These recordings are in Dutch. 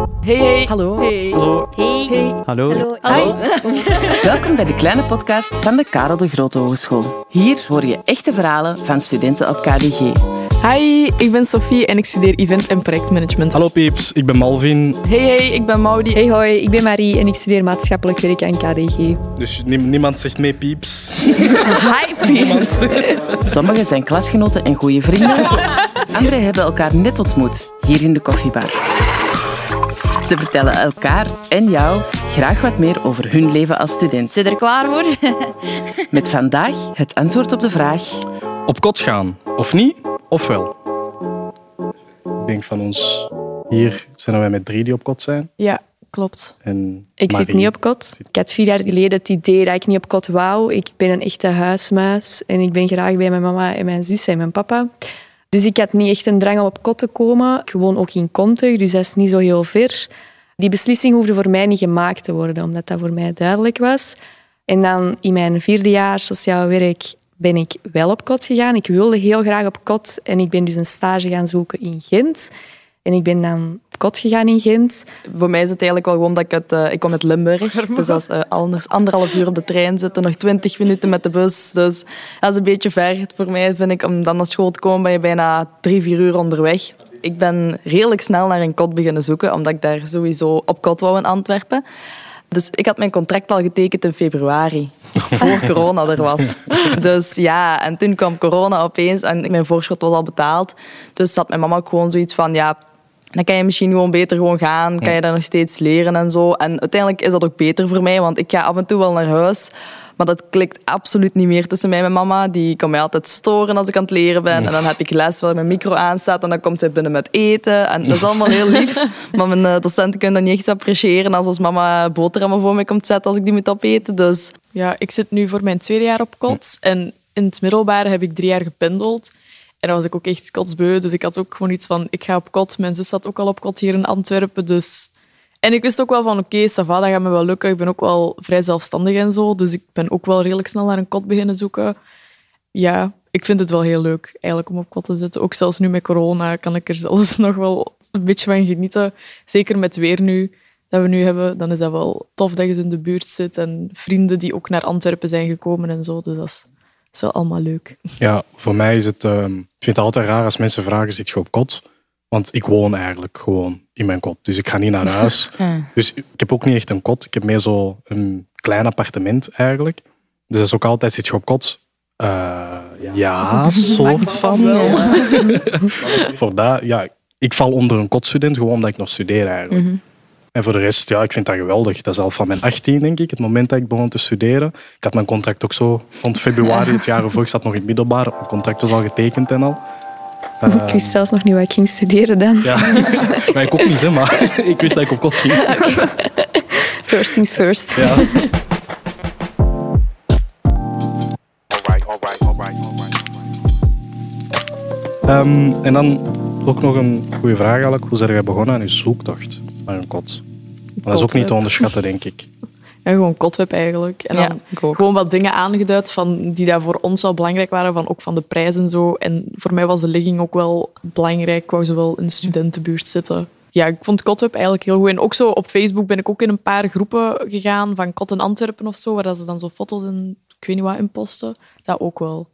Hey, hey. Hallo. Hey. Hallo. Hey. Hallo. Hallo. Welkom bij de kleine podcast van de Karel de Grote Hogeschool. Hier hoor je echte verhalen van studenten op KDG. Hi, ik ben Sophie en ik studeer event- en projectmanagement. Hallo pieps, ik ben Malvin. Hey, hey, ik ben Maudi. Hey hoi, ik ben Marie en ik studeer maatschappelijk werk aan KDG. Dus nie- niemand zegt mee pieps. Hi Piers. Sommigen zijn klasgenoten en goede vrienden. Anderen hebben elkaar net ontmoet, hier in de koffiebar. Ze vertellen elkaar en jou graag wat meer over hun leven als student. Zit er klaar voor? Met vandaag het antwoord op de vraag... Op kot gaan, of niet, of wel? Ik denk van ons, hier zijn wij met drie die op kot zijn. Ja, klopt. En Ik zit niet op kot. Ik had vier jaar geleden het idee dat ik niet op kot wou. Ik ben een echte huismuis en ik ben graag bij mijn mama en mijn zus en mijn papa. Dus ik had niet echt een drang om op kot te komen. Ik woon ook in Kontig, dus dat is niet zo heel ver. Die beslissing hoefde voor mij niet gemaakt te worden, omdat dat voor mij duidelijk was. En dan in mijn vierde jaar sociaal werk ben ik wel op kot gegaan. Ik wilde heel graag op kot en ik ben dus een stage gaan zoeken in Gent. En ik ben dan kot gegaan in Gent. Voor mij is het eigenlijk wel gewoon dat ik uit... eh, ik kom uit Limburg. Dus dat is eh, anders anderhalf uur op de trein zitten, nog twintig minuten met de bus. Dus dat is een beetje ver voor mij, vind ik. Om dan naar school te komen ben je bijna drie, vier uur onderweg. Ik ben redelijk snel naar een kot beginnen zoeken, omdat ik daar sowieso op kot wou in Antwerpen. Dus ik had mijn contract al getekend in februari, voor corona er was. Dus ja, en toen kwam corona opeens en mijn voorschot was al betaald. Dus had mijn mama ook gewoon zoiets van, ja, dan kan je misschien gewoon beter gewoon gaan, kan je daar nog steeds leren en zo. En uiteindelijk is dat ook beter voor mij, want ik ga af en toe wel naar huis. Maar dat klikt absoluut niet meer tussen mij en mijn mama. Die kan mij altijd storen als ik aan het leren ben. En dan heb ik les waar mijn micro aanstaat en dan komt zij binnen met eten. En dat is allemaal heel lief. Maar mijn eh, docenten kunnen dat niet echt appreciëren als als mama boterhammen voor mij komt zetten als ik die moet opeten. Dus Ja, ik zit nu voor mijn tweede jaar op kot. En in het middelbare heb ik drie jaar gependeld. En dan was ik ook echt kotsbeu. Dus ik had ook gewoon iets van, ik ga op kot. Mijn zus zat ook al op kot hier in Antwerpen. Dus... En ik wist ook wel van, oké, okay, ça va, dat gaat me wel lukken. Ik ben ook wel vrij zelfstandig en zo. Dus ik ben ook wel redelijk snel naar een kot beginnen zoeken. Ja, ik vind het wel heel leuk eigenlijk om op kot te zitten. Ook zelfs nu met corona kan ik er zelfs nog wel een beetje van genieten. Zeker met weer nu dat we nu hebben, dan is dat wel tof dat je in de buurt zit. En vrienden die ook naar Antwerpen zijn gekomen en zo. Dus dat is, is wel allemaal leuk. Ja, voor mij is het... ehm, ik vind het altijd raar als mensen vragen, zit je op kot? Want ik woon eigenlijk gewoon in mijn kot. Dus ik ga niet naar huis. Dus ik heb ook niet echt een kot. Ik heb meer zo een klein appartement eigenlijk. Dus dat is ook altijd, zit je op kot? Eh, ja, soort van. voor dat, ja, ik val onder een kotstudent gewoon omdat ik nog studeer eigenlijk. En voor de rest, ja, ik vind dat geweldig. Dat is al van mijn 18, denk ik, het moment dat ik begon te studeren. Ik had mijn contract ook zo rond februari het jaar ervoor. Ik zat nog in het middelbaar. Mijn contract was al getekend en al. Ik wist zelfs nog niet wat ik ging studeren dan. Ja, maar ik ook niet, hè, maar ik wist dat ik op kot ging. First things first. Ja. Ehm, en dan ook nog een goede vraag eigenlijk. Hoe zijn jij begonnen aan je zoektocht een kot? Maar dat is ook niet te onderschatten, denk ik. Ja, gewoon kotweb eigenlijk. En Ja, dan gewoon wat dingen aangeduid van, die daar voor ons wel belangrijk waren. Van, ook van de prijs en zo. En voor mij was de ligging ook wel belangrijk. Ik wou zo wel in de studentenbuurt zitten. Ja, ik vond Kotweb eigenlijk heel goed. En ook zo op Facebook ben ik ook in een paar groepen gegaan van Kot in Antwerpen of zo, waar dat ze dan zo foto's en ik weet niet wat in posten. Dat ook wel.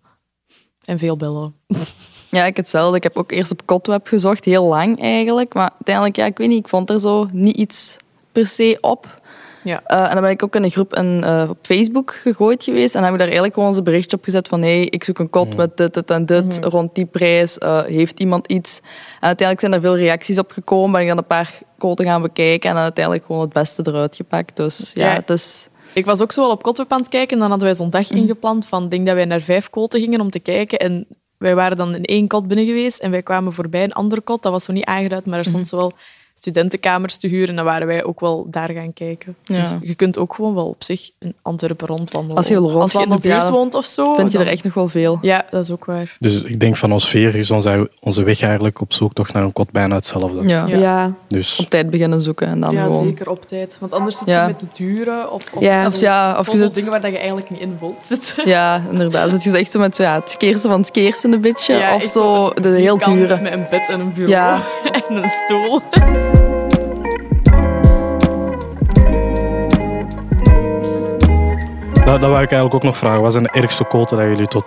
En veel bellen. Ja, ik hetzelfde. Ik heb ook eerst op Kotweb gezocht, heel lang eigenlijk. Maar uiteindelijk, ja, ik weet niet, ik vond er zo niet iets per se op. Ja. Eh, en dan ben ik ook in een groep in, eh, op Facebook gegooid geweest. En heb ik daar eigenlijk gewoon een berichtje op gezet van hey, ik zoek een kot met dit, dit en dit, rond die prijs. Eh, heeft iemand iets? En uiteindelijk zijn er veel reacties op gekomen. Ben ik dan een paar koten gaan bekijken en dan uiteindelijk gewoon het beste eruit gepakt. Dus ja, Ja. het is... Ik was ook zo wel op Kotweb aan het kijken en dan hadden wij zo'n dag ingepland van, ik denk dat wij naar vijf koten gingen om te kijken. En wij waren dan in één kot binnen geweest en wij kwamen voorbij een andere kot. Dat was zo niet aangeduid, maar er stond zo wel studentenkamers te huren en dan waren wij ook wel daar gaan kijken. Ja. Dus je kunt ook gewoon wel op zich in Antwerpen rondwandelen. Als je Als je in de buurt ja, woont of zo. Vind je er echt nog wel veel. Ja, dat is ook waar. Dus ik denk van ons vier is onze, onze weg eigenlijk op zoektocht naar een kot bijna hetzelfde. Ja. Ja. Ja. Dus Op tijd beginnen zoeken en dan ja, gewoon... zeker op tijd. Want anders zit Ja. je met de duren of, of, Ja. Of ja, of je zit... dingen waar dat je eigenlijk niet in wilt zitten. Ja, inderdaad. Zit je zo echt zo met zo, ja, het skeersen van het skeersen een beetje. Ja, of zo de heel dure. Met een bed en een bureau Ja. en een stoel. Dat, dat wou ik eigenlijk ook nog vragen. Wat zijn de ergste koten dat jullie tot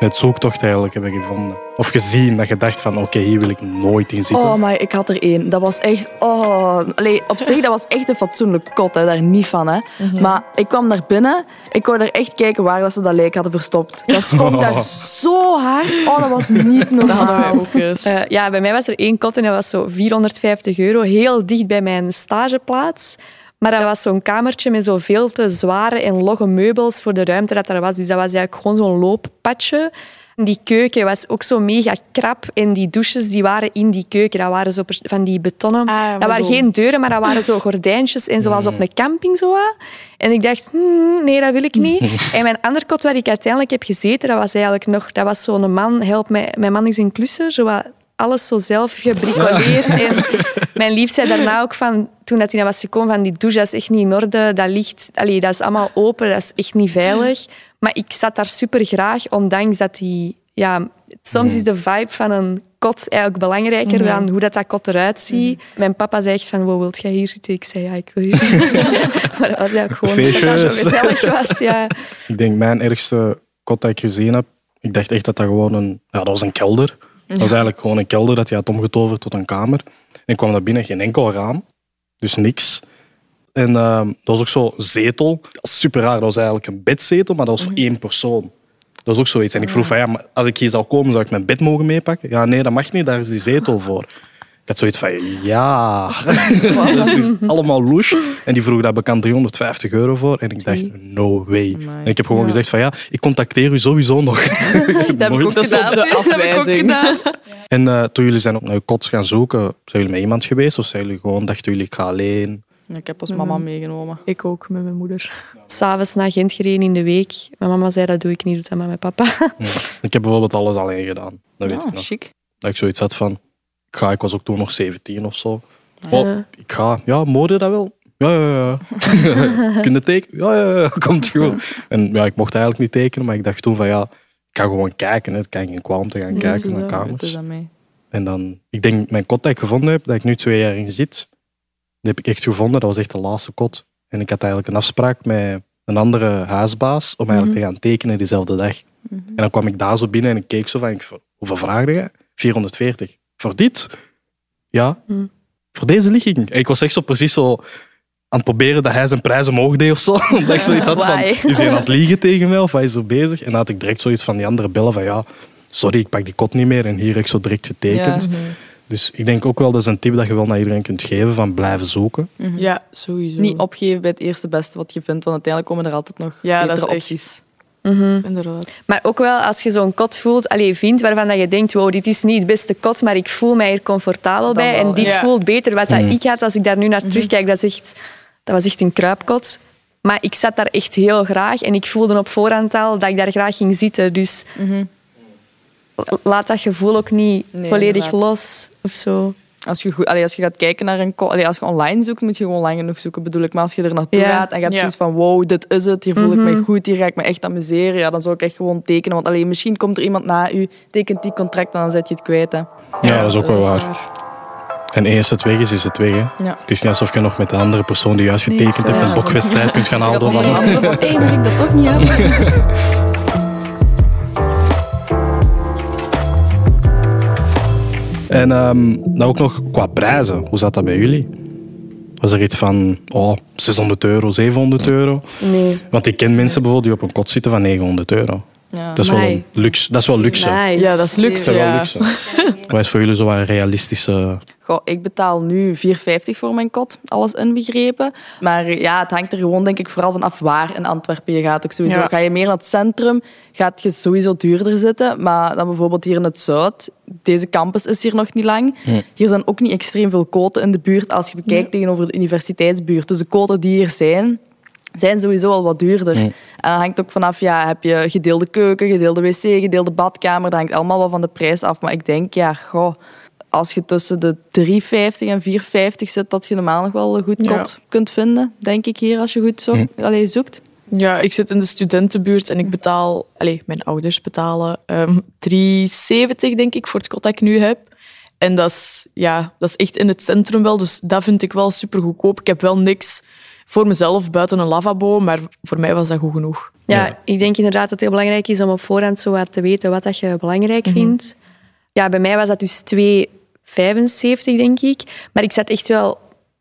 met zoektocht eigenlijk hebben gevonden? Of gezien dat je dacht van oké, hier wil ik nooit in zitten? Oh, maar ik had er één. Dat was echt... Oh, Allee, op zich, dat was echt een fatsoenlijk kot. Hè. Daar niet van. Hè. Maar ik kwam daar binnen. Ik wou er echt kijken waar dat ze dat lijk hadden verstopt. Dat stond daar zo hard. Oh, dat was niet normaal. ook eens. Eh, ja, bij mij was er één kot en dat was zo 450 euro. Heel dicht bij mijn stageplaats. Maar dat was zo'n kamertje met zo veel te zware en logge meubels voor de ruimte dat er was. Dus dat was eigenlijk gewoon zo'n looppadje. En die keuken was ook zo mega krap. En die douches die waren in die keuken. Dat waren zo van die betonnen... Ah, dat waren zo. geen deuren, maar dat waren zo gordijntjes. En zoals op een camping zo. wat. En ik dacht, hmm, nee, dat wil ik niet. En mijn andere kot waar ik uiteindelijk heb gezeten, dat was eigenlijk nog... Dat was zo'n man, help mij, mijn man is een klusser. Zo wat alles zo zelf gebricoleerd. En mijn lief zei daarna ook van, toen dat hij naar was gekomen, van die douche dat is echt niet in orde. Dat ligt, allee, dat is allemaal open, dat is echt niet veilig. Maar ik zat daar super graag, ondanks dat die... Ja, soms is de vibe van een kot eigenlijk belangrijker dan hoe dat, dat kot eruit ziet. Mijn papa zei echt van, wow, wilt jij hier zitten? Ik zei, ja, ik wil hier zitten. maar dat was eigenlijk gewoon dat zo Feestjes. gezellig was. Ja. Ik denk mijn ergste kot dat ik gezien heb, ik dacht echt dat dat gewoon een... Ja, dat was een kelder. Dat was eigenlijk gewoon een kelder dat je had omgetoverd tot een kamer. En ik kwam daar binnen, geen enkel raam. Dus niks. En ehm, dat was ook zo zetel. Super raar. Dat was eigenlijk een bedzetel, maar dat was voor één persoon. Dat was ook zoiets. En ik vroeg van, ja, maar als ik hier zou komen, zou ik mijn bed mogen meepakken? Ja, nee, dat mag niet. Daar is die zetel voor. Ik had zoiets van, ja, dat is allemaal louche. En die vroeg daar bekend 350 euro voor. En ik dacht, no way. En ik heb gewoon gezegd van, ja, ik contacteer u sowieso nog. Dat heb ik ook gedaan. de ik afwijzing. En eh, toen jullie zijn op naar kots gaan zoeken, zijn jullie met iemand geweest? Of zijn jullie gewoon, dachten jullie, ik ga alleen? Ik heb ons mama meegenomen. Ik ook, met mijn moeder. S'avonds naar Gent gereden in de week. Mijn mama zei, dat doe ik niet, doe dat met mijn papa. Ik heb bijvoorbeeld alles alleen gedaan. Dat weet ik Ah, nog. chic. Dat ik zoiets had van, ik ga, ik was ook toen nog 17 of zo. Oh, ik ga, ja, mode dat wel? Ja, ja, ja. Kunnen tekenen? Ja, ja, ja, komt goed. En ja, ik mocht eigenlijk niet tekenen, maar ik dacht toen van ja, ik ga gewoon kijken. hè. Het kan geen kwaad om te gaan kijken naar kamers. En dan, ik denk, mijn kot dat ik gevonden heb, dat ik nu twee jaar in zit, die heb ik echt gevonden. Dat was echt de laatste kot. En ik had eigenlijk een afspraak met een andere huisbaas om eigenlijk te gaan tekenen diezelfde dag. En dan kwam ik daar zo binnen en ik keek zo van, hoeveel vraagde je? 440. Voor dit? Ja. Voor deze ligging. En ik was echt zo precies zo aan het proberen dat hij zijn prijs omhoog deed of zo. Omdat ik zoiets had van, is hij aan het liegen tegen mij of hij is zo bezig? En dan had ik direct zoiets van die andere bellen van, ja, sorry, ik pak die kot niet meer. En hier heb ik zo direct getekend. Dus ik denk ook wel, dat is een tip dat je wel naar iedereen kunt geven, van blijven zoeken. Ja, sowieso. Niet opgeven bij het eerste beste wat je vindt, want uiteindelijk komen er altijd nog Ja, dat betere is echt- Inderdaad. Maar ook wel als je zo'n kot voelt, allee, vindt waarvan dat je denkt, wow, dit is niet het beste kot, maar ik voel mij hier comfortabel bij. wel, en dit ja. voelt beter. Wat dat ik had, als ik daar nu naar terugkijk, dat, is echt, dat was echt een kruipkot. Maar ik zat daar echt heel graag en ik voelde op voorhand al dat ik daar graag ging zitten. Dus laat dat gevoel ook niet Nee, volledig inderdaad. los of zo. Als je, goed, allee, als je gaat kijken naar een allee, als je online zoekt, moet je gewoon lang genoeg zoeken, bedoel ik. Maar als je er naartoe Ja. gaat en je hebt zoiets van wow, dit is het, hier voel ik me goed, hier ga ik me echt amuseren, ja, dan zou ik echt gewoon tekenen. Want allee, misschien komt er iemand na u, tekent die contract en dan zet je het kwijt. Hè. Ja, dat is ook wel waar. En eens het weg is, is het weg. Hè. Ja. Het is niet alsof je nog met de andere persoon die juist getekend hebt een bokwedstrijd kunt gaan Dus nog Van, een hé, ik dat toch niet hebben? En dan ook nog qua prijzen. Hoe zat dat bij jullie? Was er iets van oh, 600 euro, 700 euro? Nee. Want ik ken mensen bijvoorbeeld die op een kot zitten van 900 euro. Ja. Dat is wel, een luxe. Dat is wel luxe. Nice. Ja, dat is luxe. Dat is wel Ja. luxe. Wat is voor jullie zo een realistische... Goh, ik betaal nu 4,50 voor mijn kot, alles inbegrepen. Maar ja, het hangt er gewoon denk ik vooral van af waar in Antwerpen je gaat. Ook sowieso. Ja. Ga je meer naar het centrum, gaat je sowieso duurder zitten. Maar dan bijvoorbeeld hier in het Zuid, deze campus is hier nog niet lang. Hier zijn ook niet extreem veel koten in de buurt als je bekijkt tegenover de universiteitsbuurt. Dus de koten die hier zijn, zijn sowieso al wat duurder. En dat hangt ook vanaf, ja, heb je gedeelde keuken, gedeelde wc, gedeelde badkamer. Dat hangt allemaal wel van de prijs af. Maar ik denk, ja, goh, als je tussen de 3,50 en 4,50 zit, dat je normaal nog wel een goed Ja. kot kunt vinden, denk ik hier, als je goed zo, allee, zoekt. Ja, ik zit in de studentenbuurt en ik betaal... Allez, mijn ouders betalen ehm 3,70 denk ik voor het kot dat ik nu heb. En dat is, ja, dat is echt in het centrum wel, dus dat vind ik wel super goedkoop. Ik heb wel niks voor mezelf buiten een lavabo, maar voor mij was dat goed genoeg. Ja, Ja. ik denk inderdaad dat het heel belangrijk is om op voorhand zo wat te weten wat dat je belangrijk vindt. Ja, bij mij was dat dus 2,75 denk ik. Maar ik zat echt wel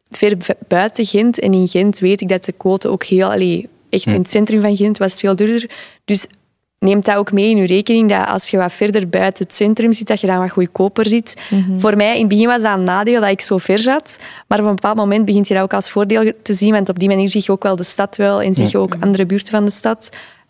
ver buiten Gent. En in Gent weet ik dat de quote ook heel... Allee, echt in het centrum van Gent was het veel duurder. Dus neem dat ook mee in je rekening, dat als je wat verder buiten het centrum zit, dat je dan wat goedkoper zit. Voor mij, in het begin was dat een nadeel dat ik zo ver zat. Maar op een bepaald moment begint je dat ook als voordeel te zien, want op die manier zie je ook wel de stad wel en zie je ook andere buurten van de stad.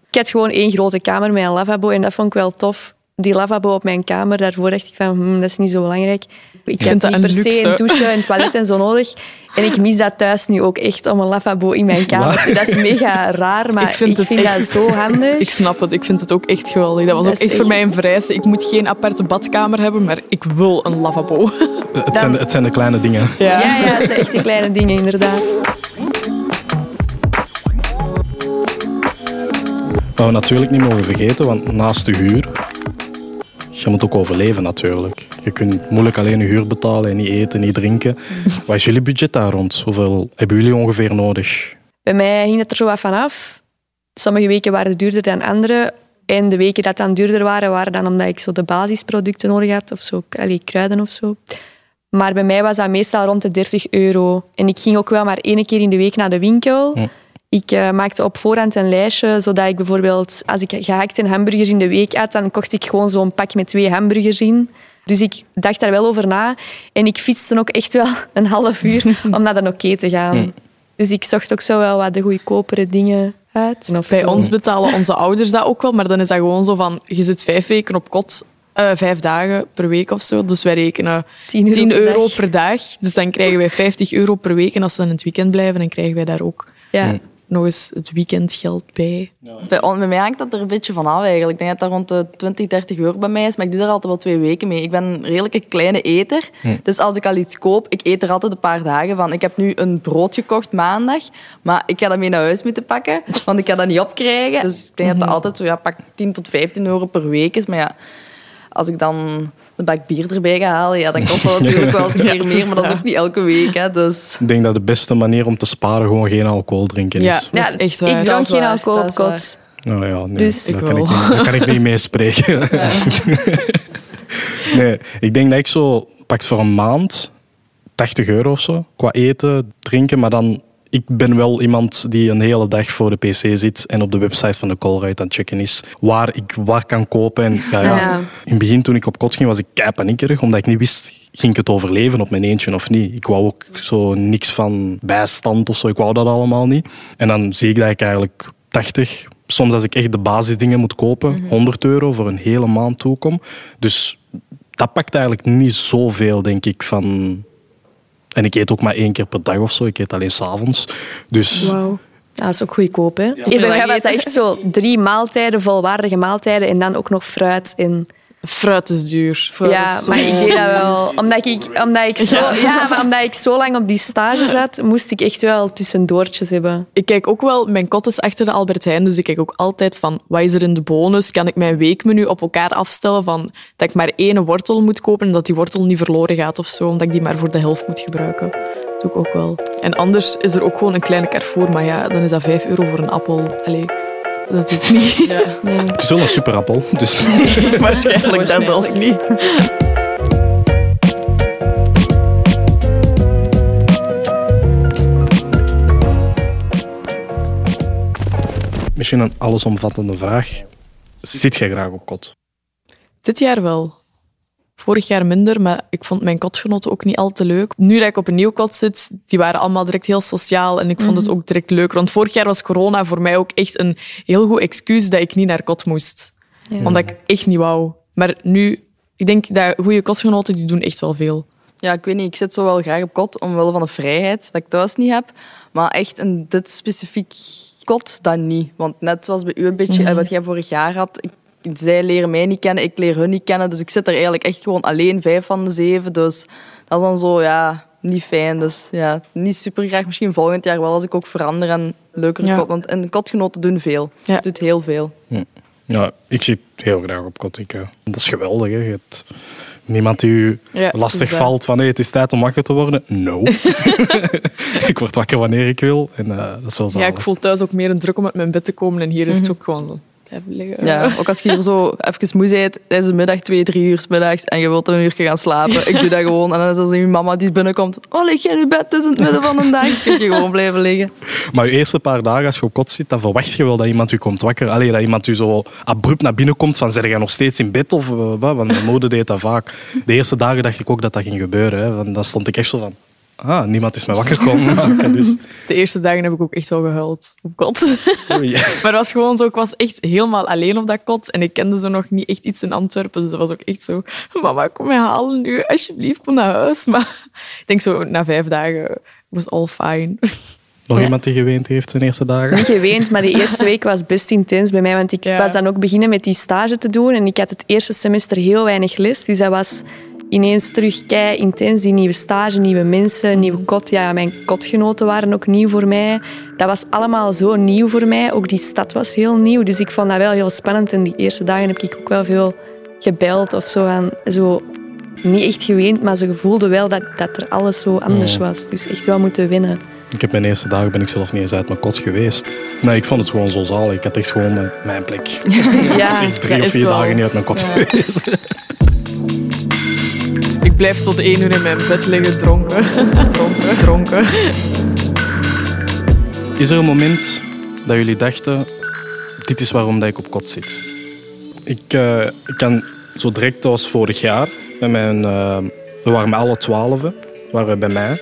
Ik had gewoon één grote kamer met een lavabo en dat vond ik wel tof. Die lavabo op mijn kamer, daarvoor dacht ik van, hmm, dat is niet zo belangrijk. Ik vind heb dat niet per een se een douche en toilet en zo nodig. En ik mis dat thuis nu ook echt om een lavabo in mijn kamer. Dat is mega raar, maar Ik ik vind echt- dat zo handig. Ik snap het, ik vind het ook echt geweldig. Dat was Dat ook echt voor mij een vereiste. Ik moet geen aparte badkamer hebben, maar ik wil een lavabo. Het, zijn, het zijn de kleine dingen. Ja, ja, het zijn echt die kleine dingen, inderdaad. Wat we natuurlijk niet mogen vergeten, want naast de huur, je moet ook overleven natuurlijk. Je kunt moeilijk alleen je huur betalen en niet eten, niet drinken. Wat is jullie budget daar rond? Hoeveel hebben jullie ongeveer nodig? Bij mij hing het er zo wat van af. Sommige weken waren duurder dan andere. En de weken dat dan duurder waren, waren dan omdat ik zo de basisproducten nodig had. Of zo, allee, kruiden of zo. Maar bij mij was dat meestal rond de 30 euro. En ik ging ook wel maar één keer in de week naar de winkel. Hm. Ik eh, maakte op voorhand een lijstje, zodat ik bijvoorbeeld... Als ik gehaktste hamburgers in de week had, dan kocht ik gewoon zo'n pak met twee hamburgers in. Dus ik dacht daar wel over na. En ik fietste ook echt wel een half uur om naar de oké te gaan. Hm. Dus ik zocht ook zo wel wat de goedkopere dingen uit. Of Bij zo. ons betalen onze ouders dat ook wel, maar dan is dat gewoon zo van, je zit vijf weken op kot, eh, vijf dagen per week of zo. Dus wij rekenen 10 euro 10 per euro dag. per dag. Dus dan krijgen wij 50 euro per week. En als ze dan in het weekend blijven, dan krijgen wij daar ook Ja. Nog eens het weekendgeld bij. Bij, bij mij hangt dat er een beetje van af eigenlijk. Ik denk dat dat rond de 20, 30 euro bij mij is, maar ik doe daar altijd wel twee weken mee. Ik ben een redelijke kleine eter. Dus als ik al iets koop, ik eet er altijd een paar dagen van. Ik heb nu een brood gekocht maandag, maar ik ga dat mee naar huis moeten pakken, want ik ga dat niet opkrijgen. Dus ik denk dat dat altijd zo, ja, pak 10 tot 15 euro per week is. Maar ja, als ik dan een bak bier erbij ga halen, ja, dan kost dat natuurlijk wel eens een keer meer, maar dat is ook niet elke week. Hè, dus... Ik denk dat de beste manier om te sparen gewoon geen alcohol drinken Ja, is. dat is echt waar. Ik is geen alcohol dat op kot. Nou ja, nee, Dus- daar, Ik kan ik niet, daar kan ik niet mee spreken. nee, ik denk dat ik zo pakt voor een maand 80 euro of zo. Qua eten, drinken, maar dan... Ik ben wel iemand die een hele dag voor de pc zit en op de website van de Colruyt aan het checken is waar ik waar kan kopen. En, ja, ja. Ja. In het begin, toen ik op kot ging, was ik kei paniekerig, omdat ik niet wist, ging ik het overleven op mijn eentje of niet. Ik wou ook zo niks van bijstand of zo, ik wou dat allemaal niet. En dan zie ik dat ik eigenlijk 80, soms als ik echt de basisdingen moet kopen, 100 euro voor een hele maand toekom. Dus dat pakt eigenlijk niet zoveel, denk ik, van... En ik eet ook maar één keer per dag of zo. Ik eet alleen s'avonds. Dus Wauw. Dat is ook goedkoop, hè? Was dat echt zo drie maaltijden, volwaardige maaltijden en dan ook nog fruit in. Fruit is duur. Ja, maar ik deed dat wel. Omdat ik, omdat, ik zo, ja, maar omdat ik zo lang op die stage zat, moest ik echt wel tussendoortjes hebben. Ik kijk ook wel, mijn kot is achter de Albert Heijn, dus ik kijk ook altijd van wat is er in de bonus? Kan ik mijn weekmenu op elkaar afstellen van dat ik maar één wortel moet kopen en dat die wortel niet verloren gaat of zo, omdat ik die maar voor de helft moet gebruiken. Dat doe ik ook wel. En anders is er ook gewoon een kleine Carrefour, maar ja, dan is dat 5 euro voor een appel. Allee, dat doe ik niet. het is wel een superappel. Dus Waarschijnlijk dat zelfs niet. misschien een allesomvattende vraag. Zit jij graag op kot? Dit jaar wel. Vorig jaar minder, maar ik vond mijn kotgenoten ook niet al te leuk. Nu dat ik op een nieuw kot zit, die waren allemaal direct heel sociaal en ik vond het ook direct leuk. Want vorig jaar was corona voor mij ook echt een heel goed excuus dat ik niet naar kot moest. Omdat ik echt niet wou. Maar nu, ik denk dat goede kotgenoten die doen echt wel veel. Ja, ik weet niet, ik zit zo wel graag op kot omwille van de vrijheid dat ik thuis niet heb. Maar echt een dit specifiek kot, dat niet. Want net zoals bij u een beetje, eh, wat jij vorig jaar had, ik, zij leren mij niet kennen, ik leer hun niet kennen. Dus ik zit er eigenlijk echt gewoon alleen vijf van de zeven. Dus dat is dan zo, ja, niet fijn. Dus ja, niet super graag. Misschien volgend jaar wel als ik ook verander en leuker Ja. kot. Want en kotgenoten doen veel. Ja. Doet heel veel. Ja, ik zit heel graag op kot. Ik, eh, dat is geweldig. Hè. Je hebt Niemand die u Ja, lastig valt van hey, het is tijd om wakker te worden. No. ik word wakker wanneer ik wil. En eh, dat is wel Ja, zalig. ik voel thuis ook meer een druk om uit mijn bed te komen. En hier is het ook gewoon liggen. Ja, ook als je hier zo even moe bent tijdens de middag, twee, drie uur 's middags en je wilt een uur gaan slapen. Ik doe dat gewoon. En dan is er zo je mama die binnenkomt. Oh, lig je in je bed? Het is in het midden van de dag. Kun je gewoon blijven liggen. Maar je eerste paar dagen als je op kot zit, dan verwacht je wel dat iemand u komt wakker. Allee, dat iemand u zo abrupt naar binnen komt van, zeg jij nog steeds in bed of eh, wat? Want mijn moeder deed dat vaak. De eerste dagen dacht ik ook dat dat ging gebeuren. Hè. Dan stond ik echt zo van, ah, niemand is mij wakker komen maken. Dus, De eerste dagen heb ik ook echt wel gehuild op kot. oei. Maar het was gewoon zo, ik was echt helemaal alleen op dat kot. En ik kende zo nog niet echt iets in Antwerpen. Dus dat was ook echt zo, mama, kom mij halen nu. Alsjeblieft, kom naar huis. Maar ik denk zo, na vijf dagen was all fine. Nog iemand die geweend heeft de eerste dagen? Niet geweend, maar die eerste week was best intens bij mij. Want ik Ja. was dan ook beginnen met die stage te doen. En ik had het eerste semester heel weinig les. Dus dat was ineens terug kei intens. Die nieuwe stage, nieuwe mensen, nieuwe kot. Ja, mijn kotgenoten waren ook nieuw voor mij. Dat was allemaal zo nieuw voor mij. Ook die stad was heel nieuw. Dus ik vond dat wel heel spannend. En die eerste dagen heb ik ook wel veel gebeld of zo. Aan, zo niet echt geweend, maar ze voelden wel dat, dat er alles zo anders was. Dus echt wel moeten winnen. Ik heb mijn eerste dagen ben ik zelf niet eens uit mijn kot geweest. Nee, ik vond het gewoon zo zalig. Ik had echt gewoon mijn, mijn plek. Ja, echt drie of vier dagen niet uit mijn kot Ja. geweest. Ik blijf tot één uur in mijn bed liggen dronken. dronken. Dronken. Is er een moment dat jullie dachten, dit is waarom dat ik op kot zit? Ik, eh, ik kan zo direct, was vorig jaar, met mijn, eh, we waren met alle twaalf, waren we bij mij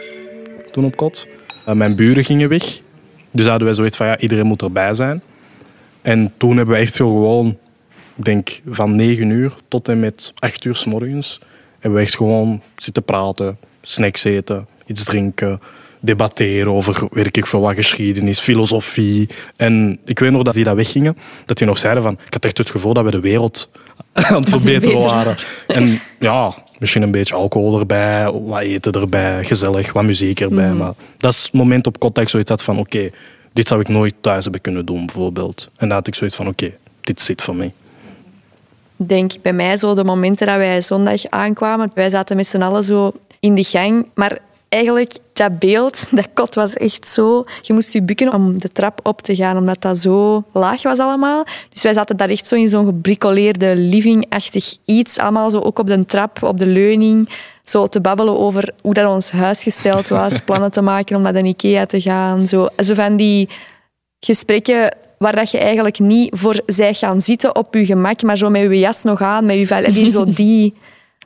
toen op kot. Eh, mijn buren gingen weg, dus hadden wij zoiets van, ja, iedereen moet erbij zijn. En toen hebben we echt zo gewoon, ik denk van negen uur tot en met acht uur s morgens, hebben we echt gewoon zitten praten, snacks eten, iets drinken, debatteren over weet ik veel wat geschiedenis, filosofie. En ik weet nog dat die dat weggingen, dat die nog zeiden van, ik had echt het gevoel dat we de wereld aan het verbeteren waren. En ja, misschien een beetje alcohol erbij, wat eten erbij, gezellig, wat muziek erbij. Maar dat is het moment op ik zoiets had van, oké, dit zou ik nooit thuis hebben kunnen doen, bijvoorbeeld. En dan had ik zoiets van, oké, dit zit voor mij. Ik denk bij mij zo de momenten dat wij zondag aankwamen. Wij zaten met z'n allen zo in de gang. Maar eigenlijk, dat beeld, dat kot was echt zo... Je moest je bukken om de trap op te gaan, omdat dat zo laag was allemaal. Dus wij zaten daar echt zo in zo'n gebricoleerde living-achtig iets. Allemaal zo ook op de trap, op de leuning. Zo te babbelen over hoe dat ons huis gesteld was. Plannen te maken om naar de Ikea te gaan. Zo, zo van die gesprekken waar dat je eigenlijk niet voor zij gaan zitten op je gemak, maar zo met je jas nog aan, met je vel- zo die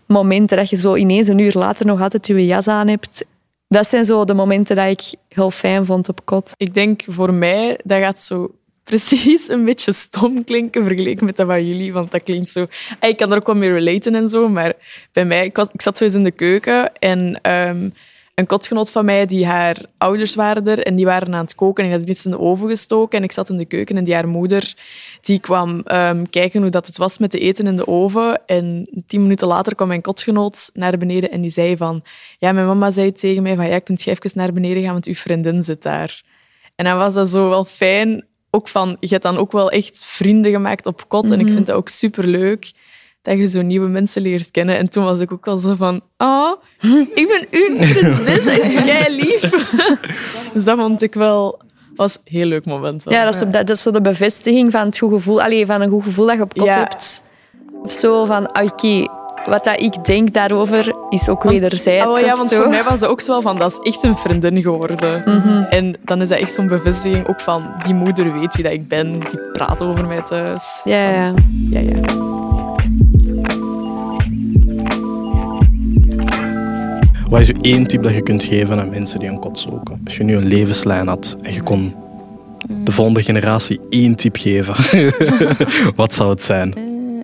momenten dat je zo ineens een uur later nog altijd je jas aan hebt. Dat zijn zo de momenten dat ik heel fijn vond op kot. Ik denk voor mij, dat gaat zo precies een beetje stom klinken vergeleken met dat van jullie. Want dat klinkt zo... Ik kan er ook wel mee relaten en zo, maar bij mij... Ik, was, ik zat zo eens in de keuken en ehm, een kotgenoot van mij, die haar ouders waren er en die waren aan het koken en die hadden iets in de oven gestoken. En ik zat in de keuken en die haar moeder, die kwam ehm, kijken hoe dat het was met de eten in de oven. En tien minuten later kwam mijn kotgenoot naar beneden en die zei van... Ja, mijn mama zei tegen mij van... Ja, kunt je even naar beneden gaan, want uw vriendin zit daar. En dan was dat zo wel fijn. Ook van, je hebt dan ook wel echt vrienden gemaakt op kot. En ik vind dat ook superleuk dat je zo nieuwe mensen leert kennen. En toen was ik ook al zo van, oh, ik ben uw vriendin, dat is kei lief. dus dat vond ik wel, was een heel leuk moment. wel. Ja, dat is, zo- dat, dat is zo de bevestiging van het goed gevoel. Allee, van een goed gevoel dat je op kot Ja. hebt. Of zo van, ah, oké, wat dat ik denk daarover is ook wederzijds. Oh ja, want zo. voor mij was het ook zo wel van, dat is echt een vriendin geworden. En dan is dat echt zo'n bevestiging ook van, die moeder weet wie dat ik ben, die praat over mij thuis. Ja, ja. Ja, ja. Wat is je één tip dat je kunt geven aan mensen die een kot zoeken? Als je nu een levenslijn had en je kon de volgende generatie één tip geven, wat zou het zijn?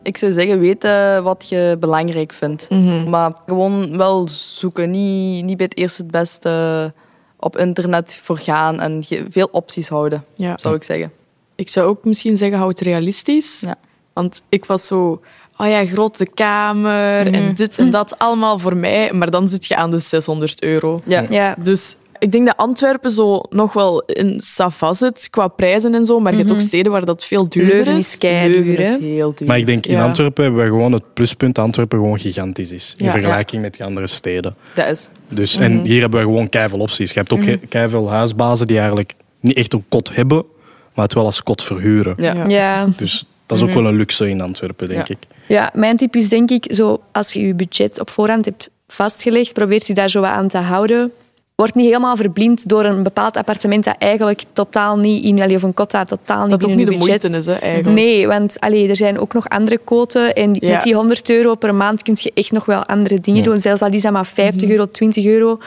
Ik zou zeggen, weten wat je belangrijk vindt. Maar gewoon wel zoeken. Niet, niet bij het eerste het beste op internet voor gaan en veel opties houden, ja. zou ik zeggen. Ik zou ook misschien zeggen, hou het realistisch. Ja. Want ik was zo, oh ja, grote kamer en dit en dat, allemaal voor mij. Maar dan zit je aan de 600 euro. Ja. ja. Dus ik denk dat Antwerpen zo nog wel in Sava zit qua prijzen en zo, maar je hebt ook steden waar dat veel duurder Leuven is. Leuven is heel duur. Maar ik denk in Ja. Antwerpen hebben we gewoon het pluspunt dat Antwerpen gewoon gigantisch is. In Ja. vergelijking met die andere steden. Dat is. Dus, En hier hebben we gewoon keiveel opties. Je hebt ook mm keiveel huisbazen die eigenlijk niet echt een kot hebben, maar het wel als kot verhuren. Ja. Dus dat is ook wel een luxe in Antwerpen, denk Ja. ik. ja, mijn tip is denk ik, zo, als je je budget op voorhand hebt vastgelegd, probeert je daar zo wat aan te houden. Word niet helemaal verblind door een bepaald appartement dat eigenlijk totaal niet in, of een kot dat totaal niet Dat ook niet de budget moeite is, hè, eigenlijk. Nee, want allee, er zijn ook nog andere quoten. En Ja. met die 100 euro per maand kun je echt nog wel andere dingen Ja. doen. Zelfs al is dat maar 50 euro, 20 euro.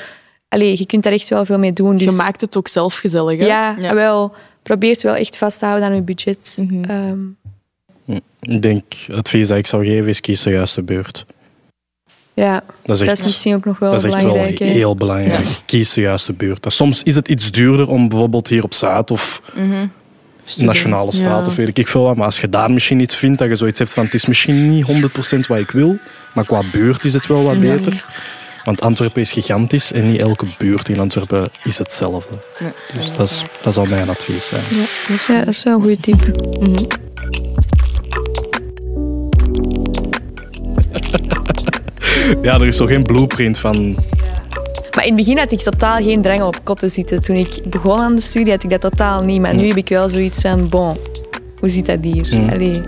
Allee, je kunt daar echt wel veel mee doen. Dus Je maakt het ook zelf gezellig. Hè? ja, Ja. wel. Probeer het wel echt vast te houden aan je budget. Ehm, Ik denk, het advies dat ik zou geven is kies de juiste buurt. ja, Dat is dat echt, is misschien ook nog wel dat is echt wel belangrijk. heel belangrijk. Kies de juiste buurt. Dat soms is het iets duurder om bijvoorbeeld hier op Zuid of Nationale Staat Ja. of weet ik veel wat. Maar als je daar misschien iets vindt dat je zoiets hebt van het is misschien niet 100% wat ik wil, maar qua buurt is het wel wat beter. Want Antwerpen is gigantisch en niet elke buurt in Antwerpen is hetzelfde. Nee. Dus dat, is, dat zal mijn advies zijn. Ja, dat is wel een goede tip. Ja, er is zo geen blueprint van Maar in het begin had ik totaal geen drang om op kot te zitten. Toen ik begon aan de studie had ik dat totaal niet. Maar nu heb ik wel zoiets van, bon, hoe zit dat hier? Mm. Allee.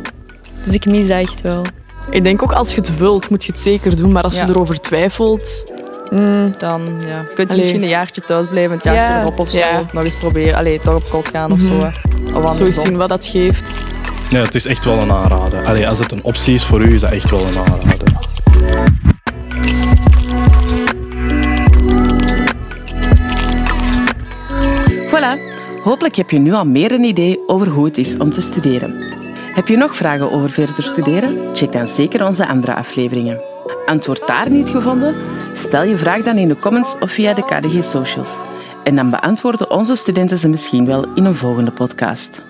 Dus ik mis dat echt wel. Ik denk ook als je het wilt, moet je het zeker doen. Maar als Ja. je erover twijfelt, Dan ja. kun je Allee. misschien een jaartje thuis blijven, het jaartje Ja. erop of zo. Ja. Nog eens proberen. Allee, toch op kot gaan of zo. hè. Of zo eens zien wat dat geeft. Nee, het is echt wel een aanrader. Allee, als het een optie is voor u, is dat echt wel een aanrader. Hopelijk heb je nu al meer een idee over hoe het is om te studeren. Heb je nog vragen over verder studeren? Check dan zeker onze andere afleveringen. Antwoord daar niet gevonden? Stel je vraag dan in de comments of via de KDG Socials. En dan beantwoorden onze studenten ze misschien wel in een volgende podcast.